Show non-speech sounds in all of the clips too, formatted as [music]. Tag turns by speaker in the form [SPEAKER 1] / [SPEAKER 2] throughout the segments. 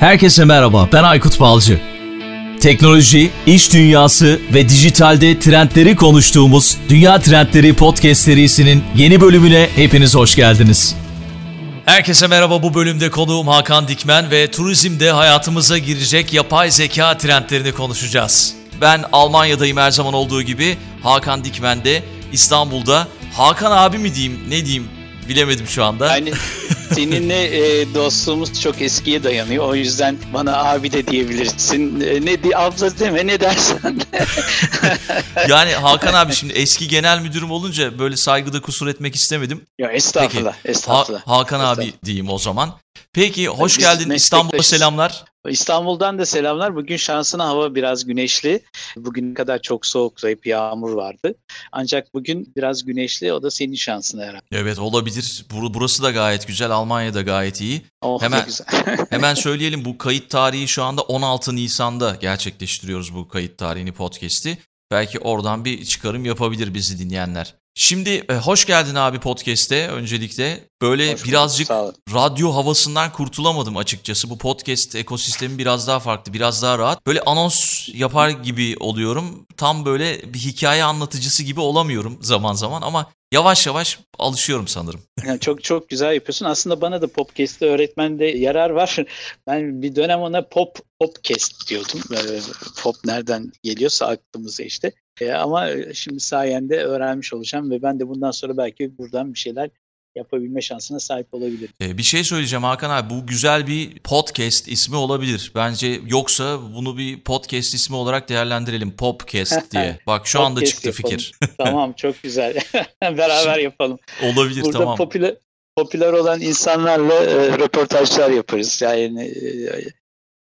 [SPEAKER 1] Herkese merhaba, ben Aykut Balcı. Teknoloji, iş dünyası ve dijitalde trendleri konuştuğumuz Dünya Trendleri Podcast serisinin yeni bölümüne hepiniz hoş geldiniz. Herkese merhaba bu bölümde konuğum Hakan Dikmen ve turizmde hayatımıza girecek yapay zeka trendlerini konuşacağız. Ben Almanya'dayım her zaman olduğu gibi Hakan Dikmen de İstanbul'da. Hakan abi mi diyeyim ne diyeyim bilemedim şu anda.
[SPEAKER 2] Yani [laughs] seninle e, dostluğumuz çok eskiye dayanıyor. O yüzden bana abi de diyebilirsin. E, ne di abla deme ne dersen. [laughs]
[SPEAKER 1] yani Hakan abi şimdi eski genel müdürüm olunca böyle saygıda kusur etmek istemedim.
[SPEAKER 2] Ya estağfurullah.
[SPEAKER 1] Peki,
[SPEAKER 2] estağfurullah.
[SPEAKER 1] Ha- Hakan
[SPEAKER 2] estağfurullah.
[SPEAKER 1] abi diyeyim o zaman. Peki hoş
[SPEAKER 2] Biz
[SPEAKER 1] geldin İstanbul'a selamlar.
[SPEAKER 2] İstanbul'dan da selamlar. Bugün şansına hava biraz güneşli. Bugün kadar çok soğuk, hep yağmur vardı. Ancak bugün biraz güneşli. O da senin şansına herhalde.
[SPEAKER 1] Evet olabilir. Bur- Burası da gayet güzel. Almanya da gayet iyi.
[SPEAKER 2] Oh,
[SPEAKER 1] Hemen-
[SPEAKER 2] güzel. [laughs]
[SPEAKER 1] Hemen söyleyelim bu kayıt tarihi şu anda 16 Nisan'da gerçekleştiriyoruz bu kayıt tarihini podcast'i. Belki oradan bir çıkarım yapabilir bizi dinleyenler. Şimdi e, hoş geldin abi podcast'e öncelikle. Böyle
[SPEAKER 2] Hoş
[SPEAKER 1] birazcık radyo havasından kurtulamadım açıkçası. Bu podcast ekosistemi biraz daha farklı, biraz daha rahat. Böyle anons yapar gibi oluyorum. Tam böyle bir hikaye anlatıcısı gibi olamıyorum zaman zaman ama yavaş yavaş alışıyorum sanırım. [laughs]
[SPEAKER 2] Yani çok çok güzel yapıyorsun. Aslında bana da Popcast'te öğretmende yarar var. [laughs] Ben bir dönem ona pop popcast diyordum. Böyle pop nereden geliyorsa aklımıza işte. E, ama şimdi sayende öğrenmiş olacağım ve ben de bundan sonra belki buradan bir şeyler yapabilme şansına sahip olabilirim.
[SPEAKER 1] Ee, bir şey söyleyeceğim Hakan abi. Bu güzel bir podcast ismi olabilir. Bence yoksa bunu bir podcast ismi olarak değerlendirelim. Popcast [laughs] diye. Bak şu anda çıktı
[SPEAKER 2] yapalım.
[SPEAKER 1] fikir.
[SPEAKER 2] tamam çok güzel. [laughs] [laughs] Beraber yapalım.
[SPEAKER 1] Olabilir
[SPEAKER 2] Burada
[SPEAKER 1] tamam.
[SPEAKER 2] popüler popüler olan insanlarla e, röportajlar yaparız. Yani e,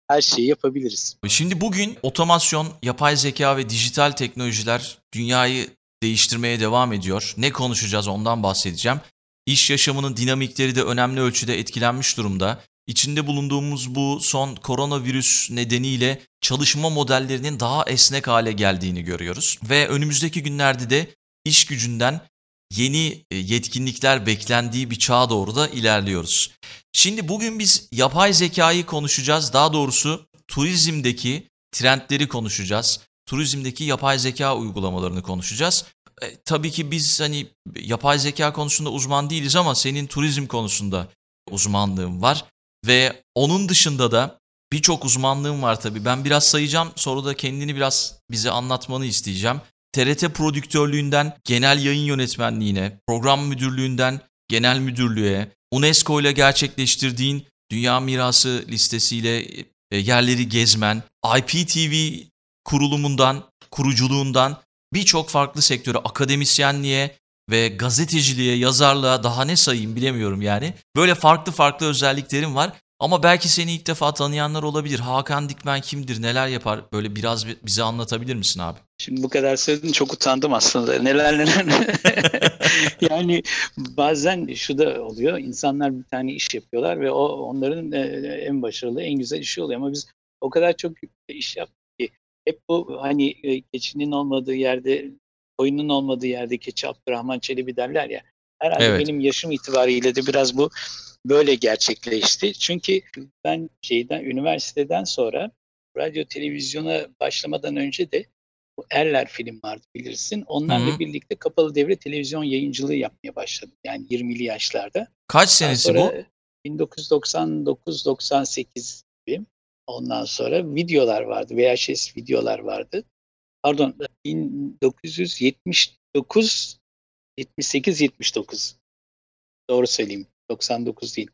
[SPEAKER 2] her şeyi yapabiliriz.
[SPEAKER 1] Şimdi bugün otomasyon, yapay zeka ve dijital teknolojiler dünyayı değiştirmeye devam ediyor. Ne konuşacağız ondan bahsedeceğim. İş yaşamının dinamikleri de önemli ölçüde etkilenmiş durumda. İçinde bulunduğumuz bu son koronavirüs nedeniyle çalışma modellerinin daha esnek hale geldiğini görüyoruz. Ve önümüzdeki günlerde de iş gücünden yeni e, yetkinlikler beklendiği bir çağa doğru da ilerliyoruz. Şimdi bugün biz yapay zekayı konuşacağız. Daha doğrusu turizmdeki trendleri konuşacağız. Turizmdeki yapay zeka uygulamalarını konuşacağız. E, tabii ki biz hani yapay zeka konusunda uzman değiliz ama senin turizm konusunda uzmanlığın var. Ve onun dışında da birçok uzmanlığım var tabii. Ben biraz sayacağım sonra da kendini biraz bize anlatmanı isteyeceğim. TRT prodüktörlüğünden genel yayın yönetmenliğine, program müdürlüğünden genel müdürlüğe, UNESCO ile gerçekleştirdiğin Dünya Mirası listesiyle e, yerleri gezmen, IPTV kurulumundan, kuruculuğundan birçok farklı sektöre, akademisyenliğe ve gazeteciliğe, yazarlığa daha ne sayayım bilemiyorum yani. Böyle farklı farklı özelliklerim var. Ama belki seni ilk defa tanıyanlar olabilir. Hakan Dikmen kimdir, neler yapar? Böyle biraz bi- bize anlatabilir misin abi?
[SPEAKER 2] Şimdi bu kadar söyledin çok utandım aslında. Neler neler. [laughs] [laughs] yani bazen şu da oluyor. İnsanlar bir tane iş yapıyorlar ve o onların e, en başarılı, en güzel işi oluyor. Ama biz o kadar çok iş yaptık ki hep bu hani e, keçinin olmadığı yerde, koyunun olmadığı yerde keçi Abdurrahman Çelebi derler ya. Herhalde
[SPEAKER 1] Evet.
[SPEAKER 2] benim yaşım itibariyle de biraz bu böyle gerçekleşti. Çünkü ben şeyden üniversiteden sonra radyo televizyona başlamadan önce de bu Erler film vardı bilirsin. Onlarla
[SPEAKER 1] Hı hı.
[SPEAKER 2] birlikte kapalı devre televizyon yayıncılığı yapmaya başladım. Yani 20'li yaşlarda.
[SPEAKER 1] Kaç senesi bu?
[SPEAKER 2] sonra 1999-98 gibi. Ondan sonra videolar vardı. VHS videolar vardı. Pardon 1979 78-79. Doğru söyleyeyim. 99 değil.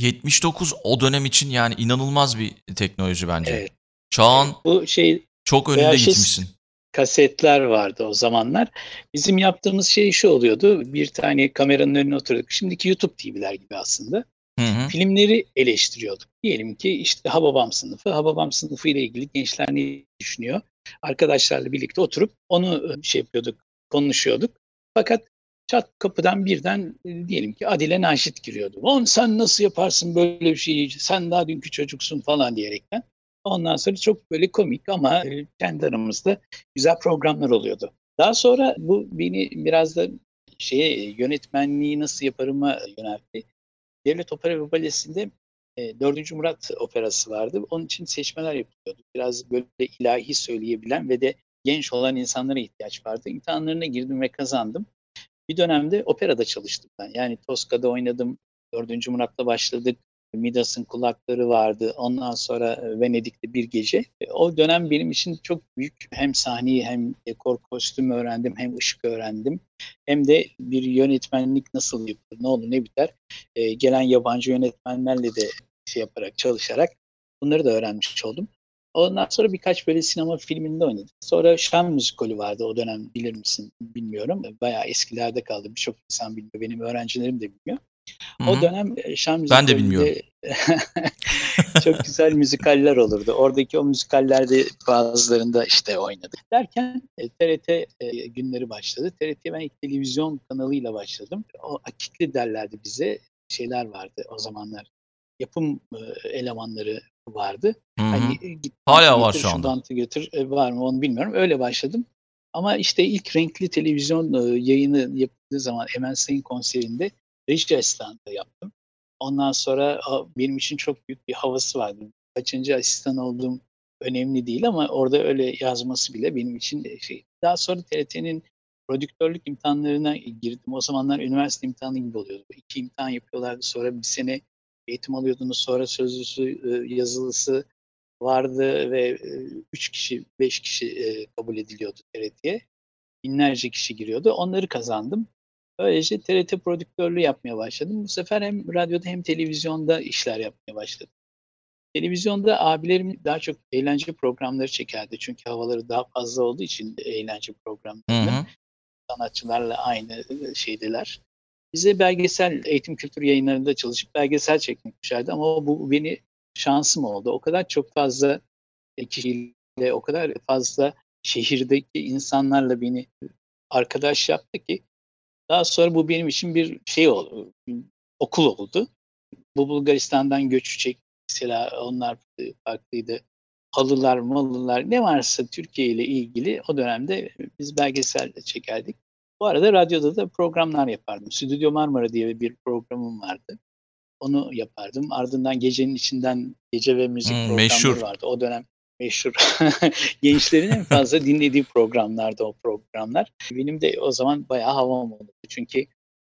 [SPEAKER 1] 79 o dönem için yani inanılmaz bir teknoloji bence.
[SPEAKER 2] Evet.
[SPEAKER 1] Çağın
[SPEAKER 2] Bu şey
[SPEAKER 1] çok önünde
[SPEAKER 2] VHS
[SPEAKER 1] gitmişsin.
[SPEAKER 2] kasetler vardı o zamanlar. Bizim yaptığımız şey şu oluyordu. Bir tane kameranın önüne oturduk. Şimdiki YouTube TV'ler gibi aslında.
[SPEAKER 1] Hı hı.
[SPEAKER 2] Filmleri eleştiriyorduk. Diyelim ki işte Hababam sınıfı. Hababam sınıfı ile ilgili gençler ne düşünüyor? Arkadaşlarla birlikte oturup onu e, şey yapıyorduk, konuşuyorduk. Fakat çat kapıdan birden e, diyelim ki Adile Naşit giriyordu. On sen nasıl yaparsın böyle bir şeyi? Sen daha dünkü çocuksun falan diyerekten. Ondan sonra çok böyle komik ama e, kendi aramızda güzel programlar oluyordu. Daha sonra bu beni biraz da şeye yönetmenliği nasıl yaparıma yöneltti. Devlet Opera ve Balesi'nde e, 4. Murat operası vardı. Onun için seçmeler yapılıyordu. Biraz böyle ilahi söyleyebilen ve de genç olan insanlara ihtiyaç vardı. İmtihanlarına girdim ve kazandım. Bir dönemde operada çalıştım ben. Yani Toska'da oynadım. 4. Murat'la başladık. Midas'ın kulakları vardı. Ondan sonra e, Venedik'te bir gece. E, o dönem benim için çok büyük. Hem sahneyi hem dekor kostüm öğrendim hem ışık öğrendim. Hem de bir yönetmenlik nasıl yapılır, ne olur ne biter. Ee, gelen yabancı yönetmenlerle de şey yaparak, çalışarak bunları da öğrenmiş oldum. Ondan sonra birkaç böyle sinema filminde oynadım. Sonra Şam müzikolü vardı o dönem bilir misin bilmiyorum. Bayağı eskilerde kaldı. Birçok insan bilmiyor. Benim öğrencilerim de bilmiyor.
[SPEAKER 1] Hı-hı.
[SPEAKER 2] O dönem e, Şam
[SPEAKER 1] müzikolünde ben de bilmiyorum. [laughs]
[SPEAKER 2] çok güzel müzikaller olurdu. Oradaki o müzikallerde bazılarında işte oynadık. Derken TRT e, e, günleri başladı. TRT ben ilk televizyon kanalıyla başladım. O akitli derlerdi bize. Şeyler vardı o zamanlar. Yapım elemanları vardı.
[SPEAKER 1] Hı hı. Hani git, Hala var şu anda.
[SPEAKER 2] götür var mı onu bilmiyorum. Öyle başladım. Ama işte ilk renkli televizyon yayını yapıldığı zaman Emel Sayın konserinde reji asistanlığı yaptım. Ondan sonra benim için çok büyük bir havası vardı. Kaçıncı asistan olduğum önemli değil ama orada öyle yazması bile benim için şey. Daha sonra TRT'nin prodüktörlük imtihanlarına girdim. O zamanlar üniversite imtihanı gibi oluyordu. İki imtihan yapıyorlardı. Sonra bir sene eğitim alıyordunuz. Sonra sözlüsü, yazılısı vardı ve üç kişi, beş kişi kabul ediliyordu TRT'ye. Binlerce kişi giriyordu. Onları kazandım. Böylece TRT prodüktörlüğü yapmaya başladım. Bu sefer hem radyoda hem televizyonda işler yapmaya başladım. Televizyonda abilerim daha çok eğlence programları çekerdi. Çünkü havaları daha fazla olduğu için eğlence programlarında sanatçılarla aynı şeydiler. Bize belgesel eğitim kültür yayınlarında çalışıp belgesel çekmek düşerdi ama bu beni şansım oldu. O kadar çok fazla kişiyle, o kadar fazla şehirdeki insanlarla beni arkadaş yaptı ki daha sonra bu benim için bir şey oldu, okul oldu. Bu Bulgaristan'dan göçü çek, mesela onlar farklıydı. Halılar, malılar ne varsa Türkiye ile ilgili o dönemde biz belgesel çekerdik. Bu arada radyoda da programlar yapardım. Stüdyo Marmara diye bir programım vardı. Onu yapardım. Ardından gecenin içinden gece ve müzik hmm, programları meşhur. vardı. O dönem meşhur. [laughs] Gençlerin en fazla dinlediği programlardı o programlar. Benim de o zaman bayağı havam oldu. Çünkü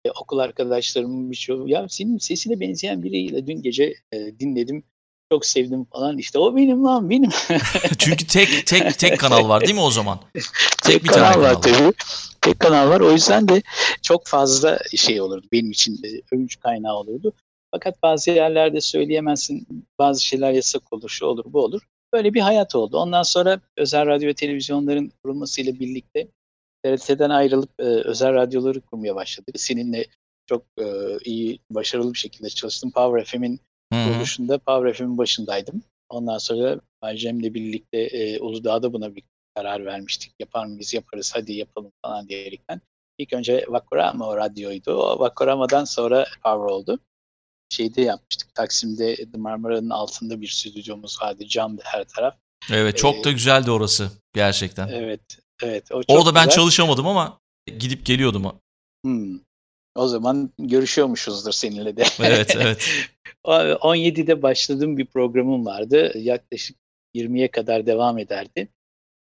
[SPEAKER 2] e, okul arkadaşlarımın birçoğu ya senin sesine benzeyen biriyle dün gece e, dinledim. Çok sevdim falan. İşte o benim lan benim. [laughs]
[SPEAKER 1] Çünkü tek tek tek kanal var değil mi o zaman?
[SPEAKER 2] Tek, tek bir kanal tane kanal var tabii. Tek kanal var. O yüzden de çok fazla şey olurdu. Benim için övünç kaynağı olurdu. Fakat bazı yerlerde söyleyemezsin. Bazı şeyler yasak olur, şu olur, bu olur. Böyle bir hayat oldu. Ondan sonra özel radyo ve televizyonların kurulmasıyla birlikte TRT'den ayrılıp e, özel radyoları kurmaya başladık. Seninle çok e, iyi, başarılı bir şekilde çalıştım. Power FM'in kuruluşunda Power başındaydım. Ondan sonra Cem'le birlikte e, Uludağ'da buna bir karar vermiştik. Yapar mıyız? Yaparız. Hadi yapalım falan diyerekten. İlk önce Vakorama radyoydu. O Vakorama'dan sonra Power oldu şeyde yapmıştık. Taksim'de Marmara'nın altında bir stüdyomuz vardı. Camdı her taraf.
[SPEAKER 1] Evet çok ee, da güzeldi orası gerçekten.
[SPEAKER 2] Evet. Evet. O
[SPEAKER 1] çok Orada ben çalışamadım ama gidip geliyordum.
[SPEAKER 2] Hmm. O zaman görüşüyormuşuzdur seninle de.
[SPEAKER 1] Evet, evet. [laughs]
[SPEAKER 2] 17'de başladığım bir programım vardı. Yaklaşık 20'ye kadar devam ederdi.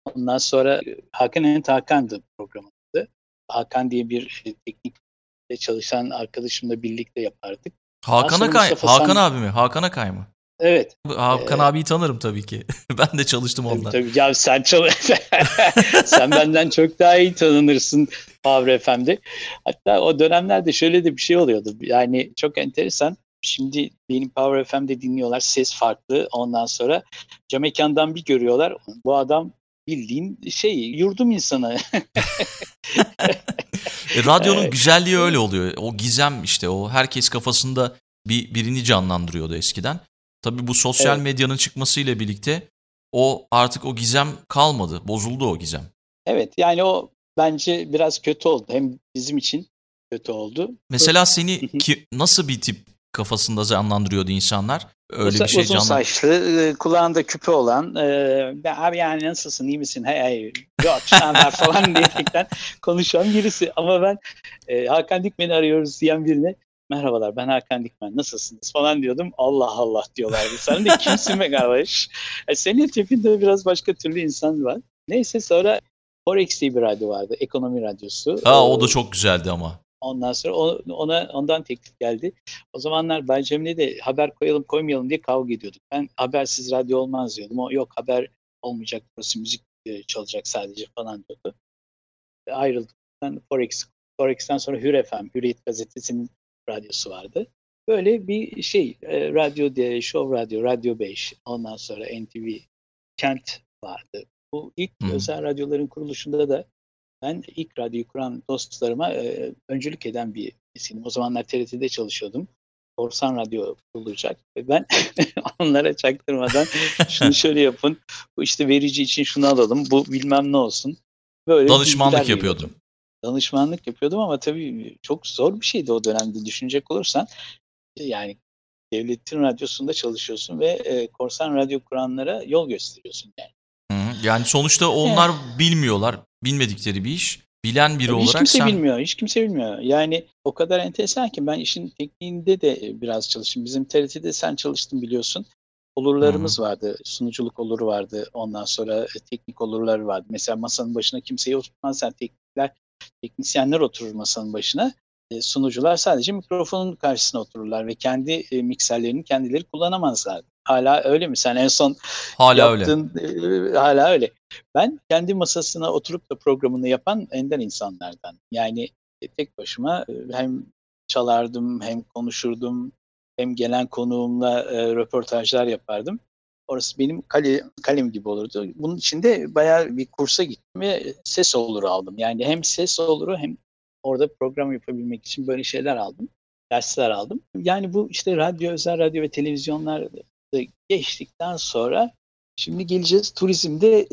[SPEAKER 2] Ondan sonra Hakan Enet Hakan'dı programımdı. Hakan diye bir teknikle çalışan arkadaşımla birlikte yapardık.
[SPEAKER 1] Hakan Akay, Hakan San... abi mi? Hakan Akay mı?
[SPEAKER 2] Evet.
[SPEAKER 1] Hakan ee, abiyi tanırım tabii ki. [laughs] ben de çalıştım onunla.
[SPEAKER 2] Tabii, tabii. Ya sen çalış [laughs] sen benden çok daha iyi tanınırsın Power FM'de. Hatta o dönemlerde şöyle de bir şey oluyordu. Yani çok enteresan. Şimdi benim Power FM'de dinliyorlar. Ses farklı. Ondan sonra cam mekandan bir görüyorlar. Bu adam bildiğin şey yurdum insanı.
[SPEAKER 1] E, radyonun [laughs] güzelliği öyle oluyor. O gizem işte o herkes kafasında bir birini canlandırıyordu eskiden. Tabii bu sosyal evet. medyanın çıkmasıyla birlikte o artık o gizem kalmadı. Bozuldu o gizem.
[SPEAKER 2] Evet yani o bence biraz kötü oldu. Hem bizim için kötü oldu.
[SPEAKER 1] Mesela seni ki, nasıl bir tip kafasında canlandırıyordu insanlar? Öyle uzun, bir şey
[SPEAKER 2] uzun saçlı, e, kulağında küpe olan, e, abi yani nasılsın, iyi misin, hey hey, yok şanlar [laughs] falan diyerekten konuşan birisi. Ama ben e, Hakan Dikmen'i arıyoruz diyen birine, merhabalar ben Hakan Dikmen nasılsınız falan diyordum. Allah Allah diyorlardı. Sen de [laughs] kimsin be kardeş? E, senin tipinde biraz başka türlü insan var. Neyse sonra Forex diye bir radyo vardı. Ekonomi radyosu.
[SPEAKER 1] Ha o da çok güzeldi ama.
[SPEAKER 2] Ondan sonra ona ondan teklif geldi. O zamanlar Bay Cemile de haber koyalım koymayalım diye kavga ediyorduk. Ben habersiz radyo olmaz diyordum. O yok haber olmayacak burası müzik e, çalacak sadece falan diyordu. Ayrıldık. Ben Forex, Forex'ten sonra Hür FM, Hürriyet Gazetesi'nin radyosu vardı. Böyle bir şey, e, radyo diye, Show Radyo, Radyo 5, ondan sonra NTV, Kent vardı. Bu ilk hmm. özel radyoların kuruluşunda da ben ilk radyoyu kuran dostlarıma e, öncülük eden bir isim. O zamanlar TRT'de çalışıyordum. Korsan Radyo kurulacak. Ve ben [laughs] onlara çaktırmadan [laughs] şunu şöyle yapın. Bu işte verici için şunu alalım. Bu bilmem ne olsun.
[SPEAKER 1] Böyle Danışmanlık yapıyordum.
[SPEAKER 2] Danışmanlık yapıyordum ama tabii çok zor bir şeydi o dönemde düşünecek olursan. Yani devletin radyosunda çalışıyorsun ve e, korsan radyo kuranlara yol gösteriyorsun yani.
[SPEAKER 1] Yani sonuçta onlar evet. bilmiyorlar. Bilmedikleri bir iş. Bilen biri Tabii olarak
[SPEAKER 2] hiç kimse
[SPEAKER 1] sen...
[SPEAKER 2] bilmiyor. Hiç kimse bilmiyor. Yani o kadar enteresan ki ben işin tekniğinde de biraz çalıştım. Bizim TRT'de sen çalıştın biliyorsun. Olurlarımız Hı-hı. vardı. Sunuculuk oluru vardı. Ondan sonra e, teknik olurları vardı. Mesela masanın başına kimseyi oturtmazsan teknikler, teknisyenler oturur masanın başına. E, sunucular sadece mikrofonun karşısına otururlar ve kendi e, mikserlerini kendileri kullanamazlar. Hala öyle mi? Sen en son hala yaptın, öyle. E, hala öyle. Ben kendi masasına oturup da programını yapan enden insanlardan. Yani e, tek başıma e, hem çalardım hem konuşurdum hem gelen konuğumla e, röportajlar yapardım. Orası benim kale, kalem gibi olurdu. Bunun için de bayağı bir kursa gittim ve ses oluru aldım. Yani hem ses oluru hem orada program yapabilmek için böyle şeyler aldım. Dersler aldım. Yani bu işte radyo, özel radyo ve televizyonlar geçtikten sonra şimdi geleceğiz turizmde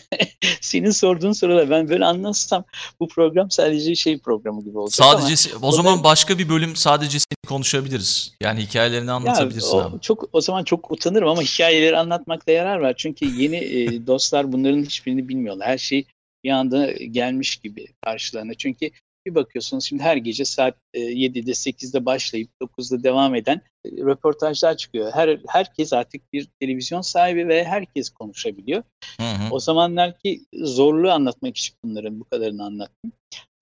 [SPEAKER 2] [laughs] senin sorduğun sorular ben böyle anlatsam bu program sadece şey programı gibi olacak
[SPEAKER 1] sadece ama o zaman ben, başka bir bölüm sadece seni konuşabiliriz. Yani hikayelerini anlatabilirsin
[SPEAKER 2] ya, o, abi. Çok o zaman çok utanırım ama hikayeleri anlatmakta yarar var. Çünkü yeni e, [laughs] dostlar bunların hiçbirini bilmiyorlar. Her şey bir anda gelmiş gibi karşılarına. Çünkü bir bakıyorsunuz şimdi her gece saat 7'de 8'de başlayıp 9'da devam eden e, röportajlar çıkıyor. Her herkes artık bir televizyon sahibi ve herkes konuşabiliyor. Hı hı. O zamanlar ki zorluğu anlatmak için bunların bu kadarını anlattım.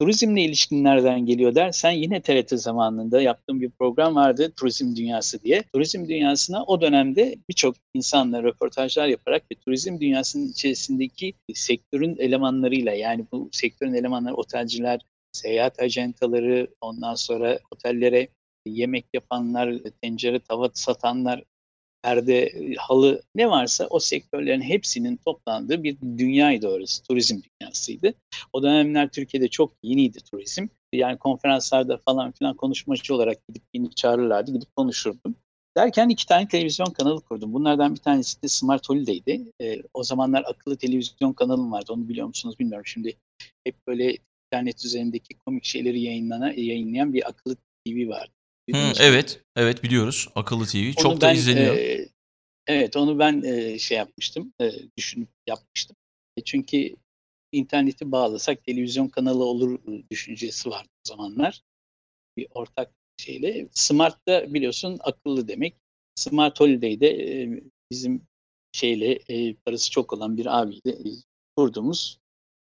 [SPEAKER 2] Turizmle ilişkin nereden geliyor dersen yine TRT zamanında yaptığım bir program vardı Turizm Dünyası diye. Turizm dünyasına o dönemde birçok insanla röportajlar yaparak ve turizm dünyasının içerisindeki sektörün elemanlarıyla yani bu sektörün elemanları otelciler, seyahat ajantaları, ondan sonra otellere yemek yapanlar, tencere tava satanlar, perde, halı ne varsa o sektörlerin hepsinin toplandığı bir dünyaydı orası. Turizm dünyasıydı. O dönemler Türkiye'de çok yeniydi turizm. Yani konferanslarda falan filan konuşmacı olarak gidip beni çağırırlardı. Gidip konuşurdum. Derken iki tane televizyon kanalı kurdum. Bunlardan bir tanesi de Smart Holiday'di. E, o zamanlar akıllı televizyon kanalım vardı. Onu biliyor musunuz bilmiyorum. Şimdi hep böyle internet üzerindeki komik şeyleri yayınlana, yayınlayan bir akıllı TV var.
[SPEAKER 1] Hı, evet, evet biliyoruz. Akıllı TV. Onu Çok ben, da izleniyor.
[SPEAKER 2] E, evet, onu ben e, şey yapmıştım, e, düşünüp yapmıştım. E, çünkü interneti bağlasak televizyon kanalı olur düşüncesi vardı o zamanlar. Bir ortak şeyle. Smart da biliyorsun akıllı demek. Smart Holiday'de e, bizim şeyle e, parası çok olan bir abiyle e, kurduğumuz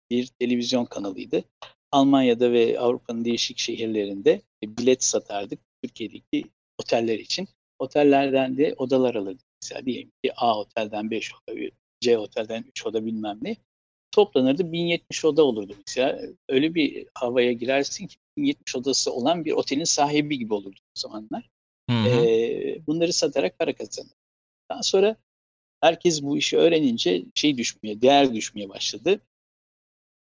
[SPEAKER 2] bir televizyon kanalıydı. Almanya'da ve Avrupa'nın değişik şehirlerinde bilet satardık Türkiye'deki oteller için. Otellerden de odalar alırdık. Mesela diyelim ki A otelden 5 oda, C otelden 3 oda bilmem ne. Toplanırdı 1070 oda olurdu mesela. Öyle bir havaya girersin ki 1070 odası olan bir otelin sahibi gibi olurdu o zamanlar. Hı hı. Ee, bunları satarak para kazanır. Daha sonra herkes bu işi öğrenince şey düşmeye, değer düşmeye başladı.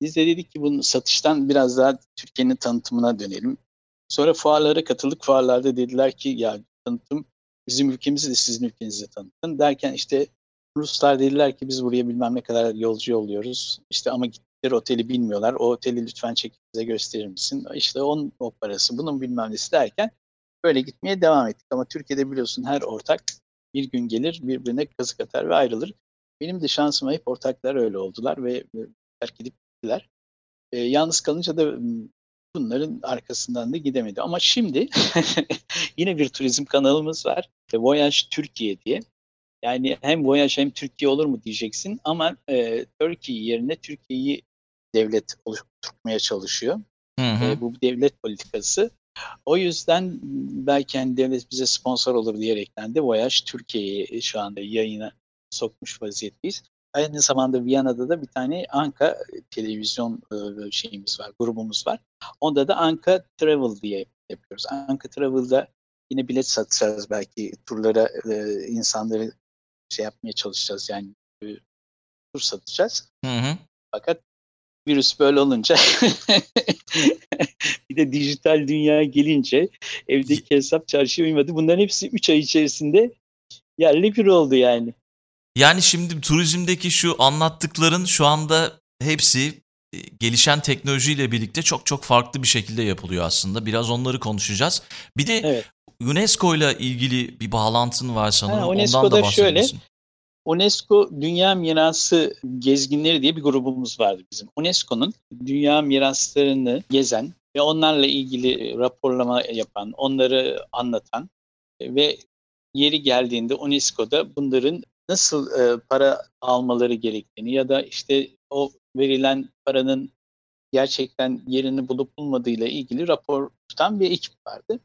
[SPEAKER 2] Biz de dedik ki bunu satıştan biraz daha Türkiye'nin tanıtımına dönelim. Sonra fuarlara katıldık. Fuarlarda dediler ki ya tanıtım bizim ülkemizi de sizin ülkenizi tanıtın. Derken işte Ruslar dediler ki biz buraya bilmem ne kadar yolcu yolluyoruz. İşte ama gittikleri oteli bilmiyorlar. O oteli lütfen çekip bize gösterir misin? İşte onun o parası, bunun bilmem nesi derken böyle gitmeye devam ettik. Ama Türkiye'de biliyorsun her ortak bir gün gelir birbirine kazık atar ve ayrılır. Benim de şansıma hep ortaklar öyle oldular ve terk edip gittiler. E, yalnız kalınca da bunların arkasından da gidemedi. Ama şimdi [laughs] yine bir turizm kanalımız var. Voyage Türkiye diye. Yani hem Voyage hem Türkiye olur mu diyeceksin ama e, Türkiye yerine Türkiye'yi devlet oluşturmaya çalışıyor. Hı hı. E, bu devlet politikası. O yüzden belki hani devlet bize sponsor olur diyerekten de Voyage Türkiye'yi şu anda yayına sokmuş vaziyetteyiz. Aynı zamanda Viyana'da da bir tane Anka televizyon e, şeyimiz var, grubumuz var. Onda da Anka Travel diye yapıyoruz. Anka Travel'da yine bilet satacağız belki turlara e, insanları şey yapmaya çalışacağız yani e, tur satacağız. Hı hı. Fakat virüs böyle olunca [laughs] bir de dijital dünya gelince evdeki hesap çarşıya uymadı. Bunların hepsi 3 ay içerisinde yerli bir oldu yani.
[SPEAKER 1] Yani şimdi turizmdeki şu anlattıkların şu anda hepsi e, gelişen teknolojiyle birlikte çok çok farklı bir şekilde yapılıyor aslında. Biraz onları konuşacağız. Bir de evet. UNESCO ile ilgili bir bağlantın var sanırım. Ha,
[SPEAKER 2] UNESCO'da Ondan da şöyle, UNESCO Dünya Mirası Gezginleri diye bir grubumuz vardı bizim. UNESCO'nun dünya miraslarını gezen ve onlarla ilgili raporlama yapan, onları anlatan ve yeri geldiğinde UNESCO'da bunların nasıl e, para almaları gerektiğini ya da işte o verilen paranın gerçekten yerini bulup bulmadığıyla ilgili rapor tutan bir ekip vardı.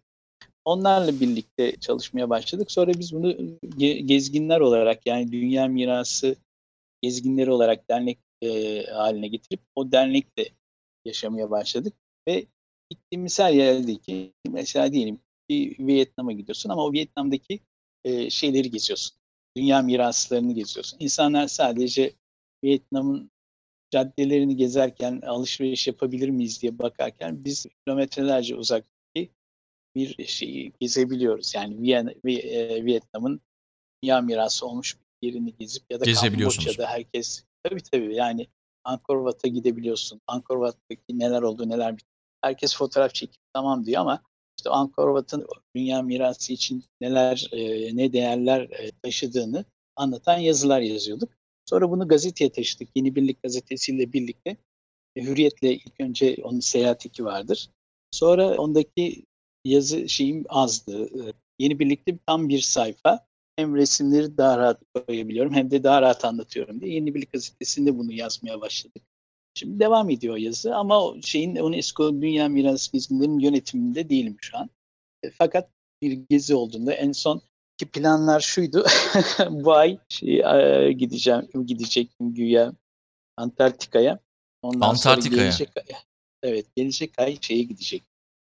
[SPEAKER 2] Onlarla birlikte çalışmaya başladık. Sonra biz bunu gezginler olarak yani Dünya Mirası gezginleri olarak dernek e, haline getirip o dernekle yaşamaya başladık ve gittiğimiz her yerdeki mesela diyelim ki Vietnam'a gidiyorsun ama o Vietnam'daki e, şeyleri geziyorsun dünya miraslarını geziyorsun. İnsanlar sadece Vietnam'ın caddelerini gezerken alışveriş yapabilir miyiz diye bakarken biz kilometrelerce uzaktaki bir şeyi gezebiliyoruz. Yani Viyana, e, Vietnam'ın dünya mirası olmuş bir yerini gezip ya da Kamboçya'da herkes tabii tabii yani Angkor Wat'a gidebiliyorsun. Angkor Wat'taki neler oldu neler bitti. Herkes fotoğraf çekip tamam diyor ama işte Angkor dünya mirası için neler, e, ne değerler e, taşıdığını anlatan yazılar yazıyorduk. Sonra bunu gazeteye taşıdık. Yeni Birlik gazetesiyle birlikte. E, Hürriyet'le ilk önce onun seyahat eki vardır. Sonra ondaki yazı şeyim azdı. Yeni Birlik'te tam bir sayfa. Hem resimleri daha rahat koyabiliyorum hem de daha rahat anlatıyorum diye Yeni Birlik gazetesinde bunu yazmaya başladık. Şimdi devam ediyor yazı ama o şeyin UNESCO Dünya Mirası Gezilerinin yönetiminde değilim şu an. E, fakat bir gezi olduğunda en son ki planlar şuydu. [laughs] Bu ay şey, e, gideceğim, gidecektim güya Antarktika'ya.
[SPEAKER 1] Ondan Antarktika'ya.
[SPEAKER 2] gelecek, evet, gelecek ay şeye gidecek.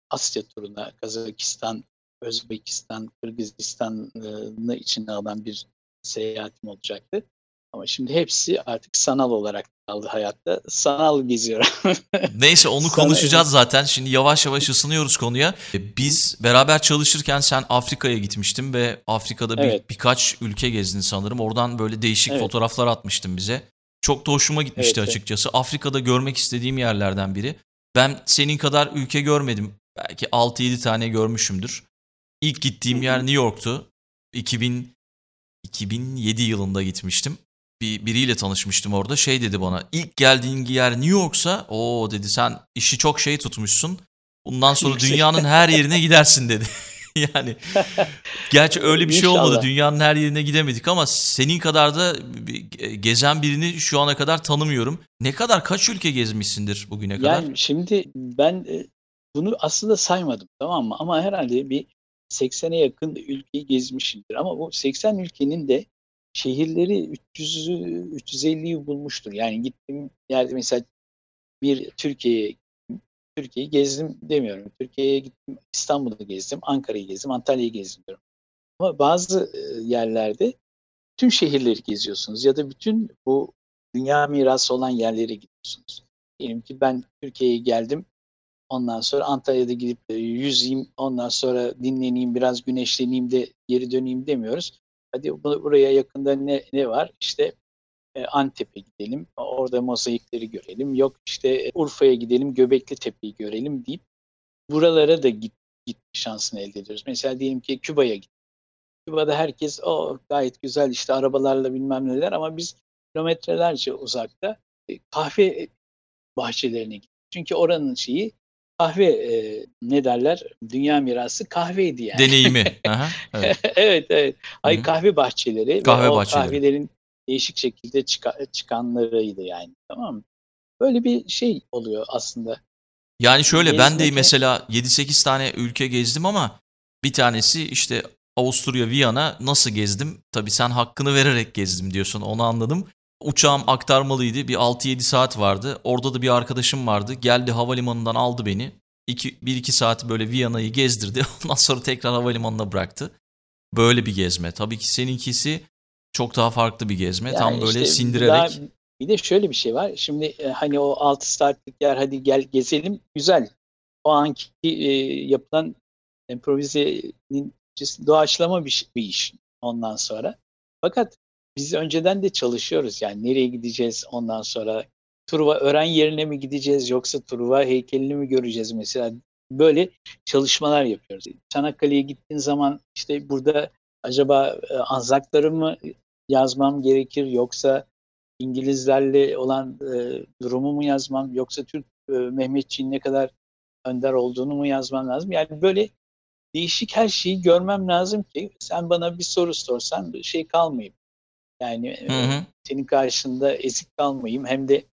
[SPEAKER 2] Asya turuna, Kazakistan, Özbekistan, Kırgızistan'ı içine alan bir seyahatim olacaktı. Ama şimdi hepsi artık sanal olarak kaldı hayatta. Sanal geziyorum. [laughs]
[SPEAKER 1] Neyse onu konuşacağız zaten. Şimdi yavaş yavaş ısınıyoruz konuya. E, biz beraber çalışırken sen Afrika'ya gitmiştin ve Afrika'da bir, evet. birkaç ülke gezdin sanırım. Oradan böyle değişik evet. fotoğraflar atmıştın bize. Çok da hoşuma gitmişti evet, açıkçası. Evet. Afrika'da görmek istediğim yerlerden biri. Ben senin kadar ülke görmedim. Belki 6-7 tane görmüşümdür. İlk gittiğim yer New York'tu. 2000 2007 yılında gitmiştim bir biriyle tanışmıştım orada. Şey dedi bana ilk geldiğin yer New York'sa o dedi sen işi çok şey tutmuşsun. Bundan sonra dünyanın her yerine gidersin dedi. [laughs] yani gerçi öyle bir şey olmadı. Dünyanın her yerine gidemedik ama senin kadar da gezen birini şu ana kadar tanımıyorum. Ne kadar kaç ülke gezmişsindir bugüne kadar?
[SPEAKER 2] Yani şimdi ben e, bunu aslında saymadım tamam mı? Ama herhalde bir 80'e yakın ülkeyi gezmişimdir. Ama bu 80 ülkenin de şehirleri 300'ü 350'yi bulmuştur. Yani gittim yerde mesela bir Türkiye'ye Türkiye'yi gezdim demiyorum. Türkiye'ye gittim, İstanbul'u gezdim, Ankara'yı gezdim, Antalya'yı gezdim diyorum. Ama bazı yerlerde tüm şehirleri geziyorsunuz ya da bütün bu dünya mirası olan yerlere gidiyorsunuz. Diyelim ki ben Türkiye'ye geldim, ondan sonra Antalya'da gidip yüzeyim, ondan sonra dinleneyim, biraz güneşleneyim de geri döneyim demiyoruz. Hadi buraya yakında ne, ne var? İşte e, Antep'e gidelim, orada mozaikleri görelim. Yok işte e, Urfa'ya gidelim, Göbekli Tepe'yi görelim deyip buralara da git, gitme şansını elde ediyoruz. Mesela diyelim ki Küba'ya gittik. Küba'da herkes o gayet güzel işte arabalarla bilmem neler ama biz kilometrelerce uzakta e, kahve bahçelerine gittik. Çünkü oranın şeyi kahve e, ne derler? Dünya mirası kahveydi yani.
[SPEAKER 1] Deneyimi. [laughs] Aha, evet.
[SPEAKER 2] evet evet. Ay
[SPEAKER 1] Hı hı.
[SPEAKER 2] kahve bahçeleri
[SPEAKER 1] Kahve
[SPEAKER 2] ve o
[SPEAKER 1] bahçeleri.
[SPEAKER 2] kahvelerin değişik şekilde çıka- çıkanlarıydı yani. Tamam mı? Böyle bir şey oluyor aslında.
[SPEAKER 1] Yani şöyle ben de mesela 7-8 tane ülke gezdim ama bir tanesi işte Avusturya, Viyana nasıl gezdim? Tabii sen hakkını vererek gezdim diyorsun onu anladım. Uçağım aktarmalıydı bir 6-7 saat vardı. Orada da bir arkadaşım vardı. Geldi havalimanından aldı beni. 1-2 saat böyle Viyana'yı gezdirdi. [laughs] Ondan sonra tekrar havalimanına bıraktı. Böyle bir gezme. Tabii ki seninkisi çok daha farklı bir gezme. Tam
[SPEAKER 2] Yani
[SPEAKER 1] böyle
[SPEAKER 2] işte
[SPEAKER 1] sindirerek.
[SPEAKER 2] daha- bir de şöyle bir şey var. Şimdi e, hani o 6 saatlik yer hadi gel gezelim güzel. O anki e, yapılan improvizenin doğaçlama bir, bir iş ondan sonra. Fakat biz önceden de çalışıyoruz yani nereye gideceğiz ondan sonra Truva öğren yerine mi gideceğiz yoksa Truva heykelini mi göreceğiz mesela böyle çalışmalar yapıyoruz. Çanakkale'ye gittiğin zaman işte burada acaba e, anzakları mı yazmam gerekir yoksa İngilizlerle olan e, durumu mu yazmam yoksa Türk e, Mehmetçiğin ne kadar önder olduğunu mu yazmam lazım? Yani böyle değişik her şeyi görmem lazım ki sen bana bir soru sorsan şey kalmayayım. Yani e,
[SPEAKER 1] Hı hı.
[SPEAKER 2] senin karşında ezik kalmayayım hem de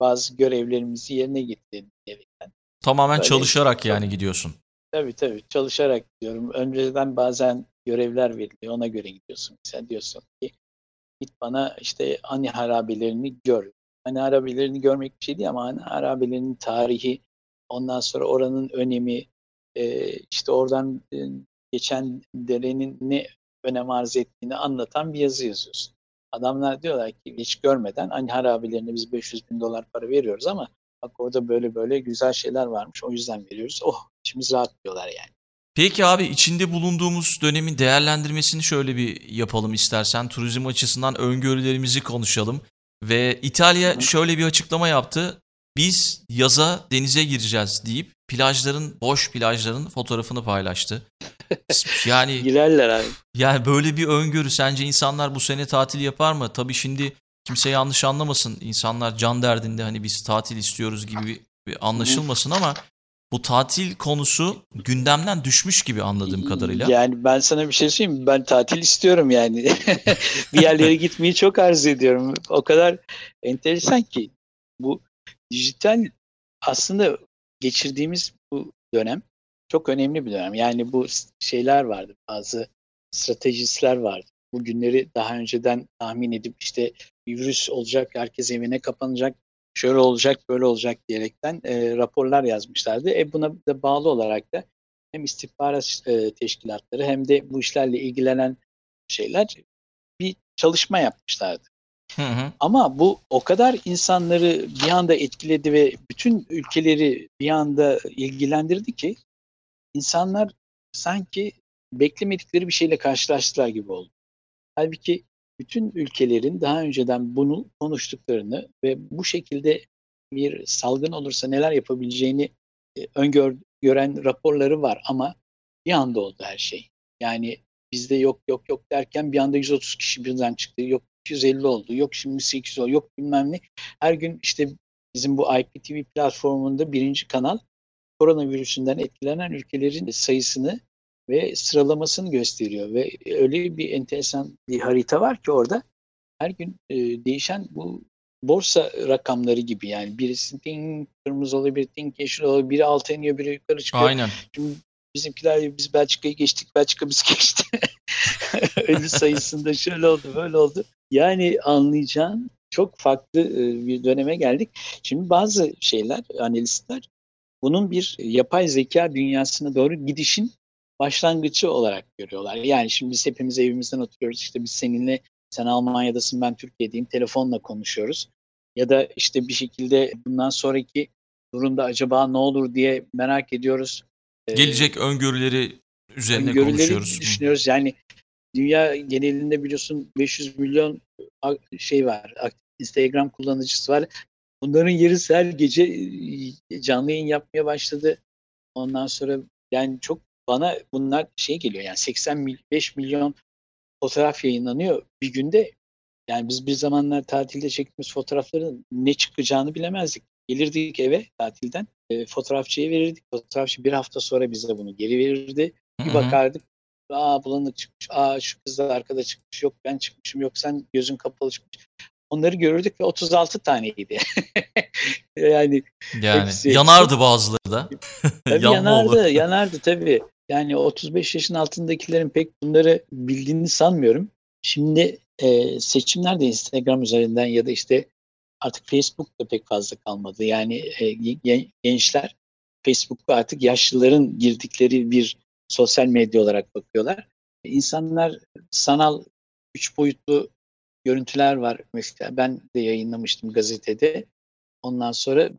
[SPEAKER 2] bazı görevlerimizi yerine getirelim diyerekten.
[SPEAKER 1] Tamamen
[SPEAKER 2] Böyle
[SPEAKER 1] çalışarak yani gidiyorsun.
[SPEAKER 2] Tabii tabii çalışarak diyorum. Önceden bazen görevler veriliyor ona göre gidiyorsun. Sen diyorsun ki git bana işte Ani harabelerini gör. Ani harabelerini görmek bir şey değil ama Ani harabelerinin tarihi, ondan sonra oranın önemi, e, işte oradan e, geçen derenin ne önem arz ettiğini anlatan bir yazı yazıyorsun. Adamlar diyorlar ki hiç görmeden Ani harabelerine biz 500 bin dolar para veriyoruz ama bak orada böyle böyle güzel şeyler varmış o yüzden veriyoruz. Oh içimiz rahat diyorlar yani.
[SPEAKER 1] Peki abi içinde bulunduğumuz dönemin değerlendirmesini şöyle bir yapalım istersen. Turizm açısından öngörülerimizi konuşalım. Ve İtalya şöyle bir açıklama yaptı. Biz yaza denize gireceğiz deyip plajların, boş plajların fotoğrafını paylaştı. [laughs] Yani
[SPEAKER 2] Girerler abi.
[SPEAKER 1] yani böyle bir öngörü sence insanlar bu sene tatil yapar mı? Tabii şimdi kimse yanlış anlamasın. İnsanlar can derdinde hani biz tatil istiyoruz gibi bir, anlaşılmasın ama bu tatil konusu gündemden düşmüş gibi anladığım kadarıyla.
[SPEAKER 2] Yani ben sana bir şey söyleyeyim? Ben tatil istiyorum yani. [laughs] bir yerlere gitmeyi çok arzu ediyorum. O kadar enteresan ki bu dijital aslında geçirdiğimiz bu dönem çok önemli bir dönem. Yani bu şeyler vardı. Bazı stratejistler vardı. Bu günleri daha önceden tahmin edip işte virüs olacak, herkes evine kapanacak, şöyle olacak, böyle olacak diyerekten e, raporlar yazmışlardı. E buna da bağlı olarak da hem istihbarat e, teşkilatları hem de bu işlerle ilgilenen şeyler bir çalışma yapmışlardı.
[SPEAKER 1] Hı hı.
[SPEAKER 2] Ama bu o kadar insanları bir anda etkiledi ve bütün ülkeleri bir anda ilgilendirdi ki insanlar sanki beklemedikleri bir şeyle karşılaştılar gibi oldu. Halbuki bütün ülkelerin daha önceden bunu konuştuklarını ve bu şekilde bir salgın olursa neler yapabileceğini e, öngören raporları var ama bir anda oldu her şey. Yani bizde yok yok yok derken bir anda 130 kişi birden çıktı. Yok 250 oldu. Yok şimdi 800 oldu. Yok bilmem ne. Her gün işte bizim bu IPTV platformunda birinci kanal koronavirüsünden etkilenen ülkelerin sayısını ve sıralamasını gösteriyor ve öyle bir enteresan bir harita var ki orada her gün e, değişen bu borsa rakamları gibi yani birisi ding kırmızı oluyor, biri ding yeşil oluyor, biri alta iniyor, biri yukarı çıkıyor.
[SPEAKER 1] Aynen.
[SPEAKER 2] Şimdi bizimkiler biz Belçika'yı geçtik, Belçika biz [laughs] geçti. Ölü sayısında şöyle oldu, böyle oldu. Yani anlayacağın çok farklı e, bir döneme geldik. Şimdi bazı şeyler, analistler bunun bir yapay zeka dünyasına doğru gidişin başlangıcı olarak görüyorlar. Yani şimdi biz hepimiz evimizden oturuyoruz. İşte biz seninle sen Almanya'dasın ben Türkiye'deyim telefonla konuşuyoruz. Ya da işte bir şekilde bundan sonraki durumda acaba ne olur diye merak ediyoruz. Ee,
[SPEAKER 1] Gelecek öngörüleri üzerine
[SPEAKER 2] öngörüleri
[SPEAKER 1] konuşuyoruz.
[SPEAKER 2] Düşünüyoruz. Yani dünya genelinde biliyorsun 500 milyon şey var. Instagram kullanıcısı var. Bunların yarısı her gece e, canlı yayın yapmaya başladı. Ondan sonra yani çok bana bunlar şey geliyor yani 85 milyon fotoğraf yayınlanıyor bir günde. Yani biz bir zamanlar tatilde çektiğimiz fotoğrafların ne çıkacağını bilemezdik. Gelirdik eve tatilden. E, fotoğrafçıya verirdik. Fotoğrafçı bir hafta sonra bize bunu geri verirdi. Bir bakardık. Aa bulanık çıkmış. Aa şu kız da arkada çıkmış. Yok ben çıkmışım. Yok sen gözün kapalı çıkmış. Onları görürdük ve 36 taneydi. [laughs] yani
[SPEAKER 1] Yani
[SPEAKER 2] hepsi-
[SPEAKER 1] yanardı bazıları da.
[SPEAKER 2] Tabii [laughs] yanardı,
[SPEAKER 1] olur.
[SPEAKER 2] yanardı tabii. Yani 35 yaşın altındakilerin pek bunları bildiğini sanmıyorum. Şimdi e, seçimler de Instagram üzerinden ya da işte artık Facebook'ta pek fazla kalmadı. Yani e, gen- gençler Facebook'ta artık yaşlıların girdikleri bir sosyal medya olarak bakıyorlar. İnsanlar sanal üç boyutlu görüntüler var. Mesela ben de yayınlamıştım gazetede. Ondan sonra